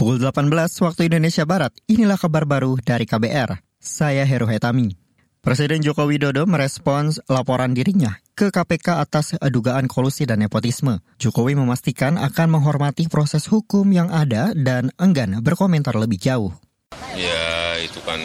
Pukul 18 waktu Indonesia Barat, inilah kabar baru dari KBR. Saya Heru Hetami. Presiden Joko Widodo merespons laporan dirinya ke KPK atas dugaan kolusi dan nepotisme. Jokowi memastikan akan menghormati proses hukum yang ada dan enggan berkomentar lebih jauh. Ya, itu kan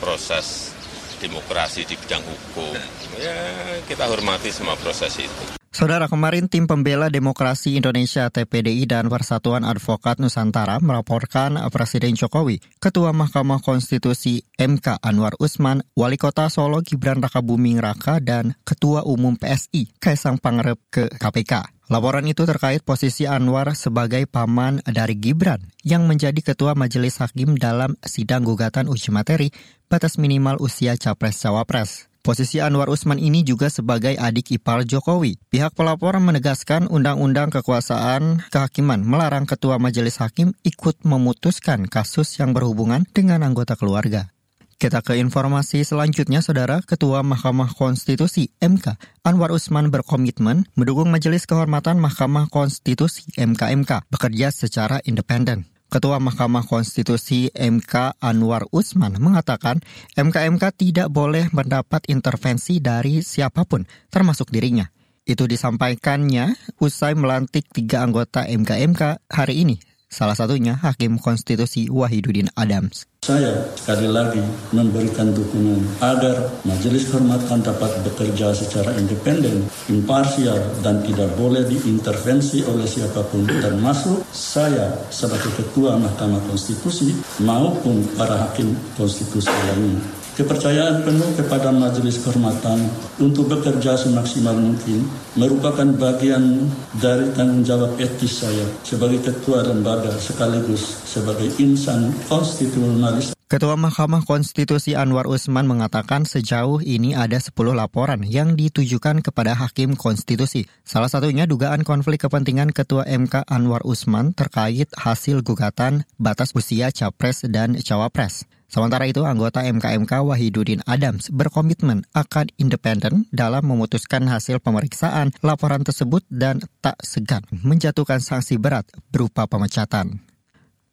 proses demokrasi di bidang hukum. Ya, kita hormati semua proses itu. Saudara, kemarin tim pembela demokrasi Indonesia TPDI dan Persatuan Advokat Nusantara melaporkan Presiden Jokowi, Ketua Mahkamah Konstitusi MK Anwar Usman, Wali Kota Solo Gibran Rakabuming Raka, dan Ketua Umum PSI Kaisang Pangarep ke KPK. Laporan itu terkait posisi Anwar sebagai paman dari Gibran yang menjadi ketua majelis hakim dalam sidang gugatan uji materi batas minimal usia capres-cawapres. Posisi Anwar Usman ini juga sebagai adik ipar Jokowi. Pihak pelapor menegaskan Undang-Undang Kekuasaan Kehakiman melarang Ketua Majelis Hakim ikut memutuskan kasus yang berhubungan dengan anggota keluarga. Kita ke informasi selanjutnya, Saudara. Ketua Mahkamah Konstitusi MK Anwar Usman berkomitmen mendukung Majelis Kehormatan Mahkamah Konstitusi MKMK bekerja secara independen. Ketua Mahkamah Konstitusi MK Anwar Usman mengatakan MKMK tidak boleh mendapat intervensi dari siapa pun, termasuk dirinya. Itu disampaikannya usai melantik tiga anggota MKMK hari ini Salah satunya Hakim Konstitusi Wahidudin Adams. Saya sekali lagi memberikan dukungan agar Majelis Kehormatan dapat bekerja secara independen, imparsial, dan tidak boleh diintervensi oleh siapa pun, termasuk saya sebagai Ketua Mahkamah Konstitusi maupun para Hakim Konstitusi lainnya kepercayaan penuh kepada Majelis Kehormatan untuk bekerja semaksimal mungkin merupakan bagian dari tanggung jawab etis saya sebagai ketua lembaga sekaligus sebagai insan konstitusionalis. Ketua Mahkamah Konstitusi Anwar Usman mengatakan sejauh ini ada 10 laporan yang ditujukan kepada Hakim Konstitusi. Salah satunya dugaan konflik kepentingan Ketua MK Anwar Usman terkait hasil gugatan batas usia Capres dan Cawapres. Sementara itu, anggota MKMK Wahidudin Adams berkomitmen akan independen dalam memutuskan hasil pemeriksaan laporan tersebut dan tak segan menjatuhkan sanksi berat berupa pemecatan.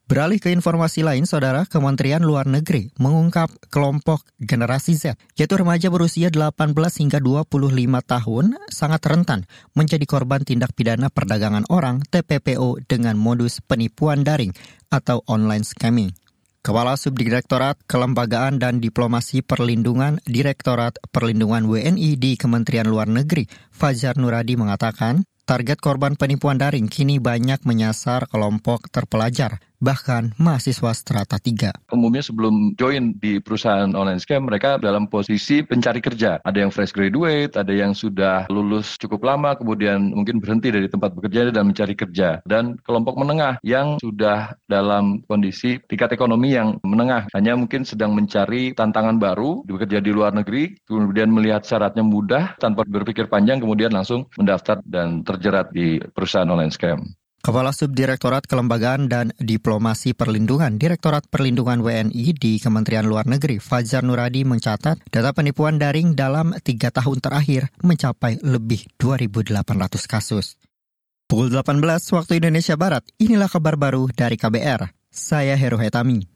Beralih ke informasi lain, Saudara, Kementerian Luar Negeri mengungkap kelompok generasi Z, yaitu remaja berusia 18 hingga 25 tahun, sangat rentan menjadi korban tindak pidana perdagangan orang TPPO dengan modus penipuan daring atau online scamming. Kepala Subdirektorat Kelembagaan dan Diplomasi Perlindungan Direktorat Perlindungan WNI di Kementerian Luar Negeri, Fajar Nuradi mengatakan, target korban penipuan daring kini banyak menyasar kelompok terpelajar bahkan mahasiswa strata 3. Umumnya sebelum join di perusahaan online scam, mereka dalam posisi pencari kerja. Ada yang fresh graduate, ada yang sudah lulus cukup lama, kemudian mungkin berhenti dari tempat bekerja dan mencari kerja. Dan kelompok menengah yang sudah dalam kondisi tingkat ekonomi yang menengah, hanya mungkin sedang mencari tantangan baru, bekerja di luar negeri, kemudian melihat syaratnya mudah, tanpa berpikir panjang, kemudian langsung mendaftar dan terjerat di perusahaan online scam. Kepala Subdirektorat Kelembagaan dan Diplomasi Perlindungan Direktorat Perlindungan WNI di Kementerian Luar Negeri Fajar Nuradi mencatat data penipuan daring dalam tiga tahun terakhir mencapai lebih 2.800 kasus. Pukul 18 waktu Indonesia Barat, inilah kabar baru dari KBR. Saya Heru Hetami.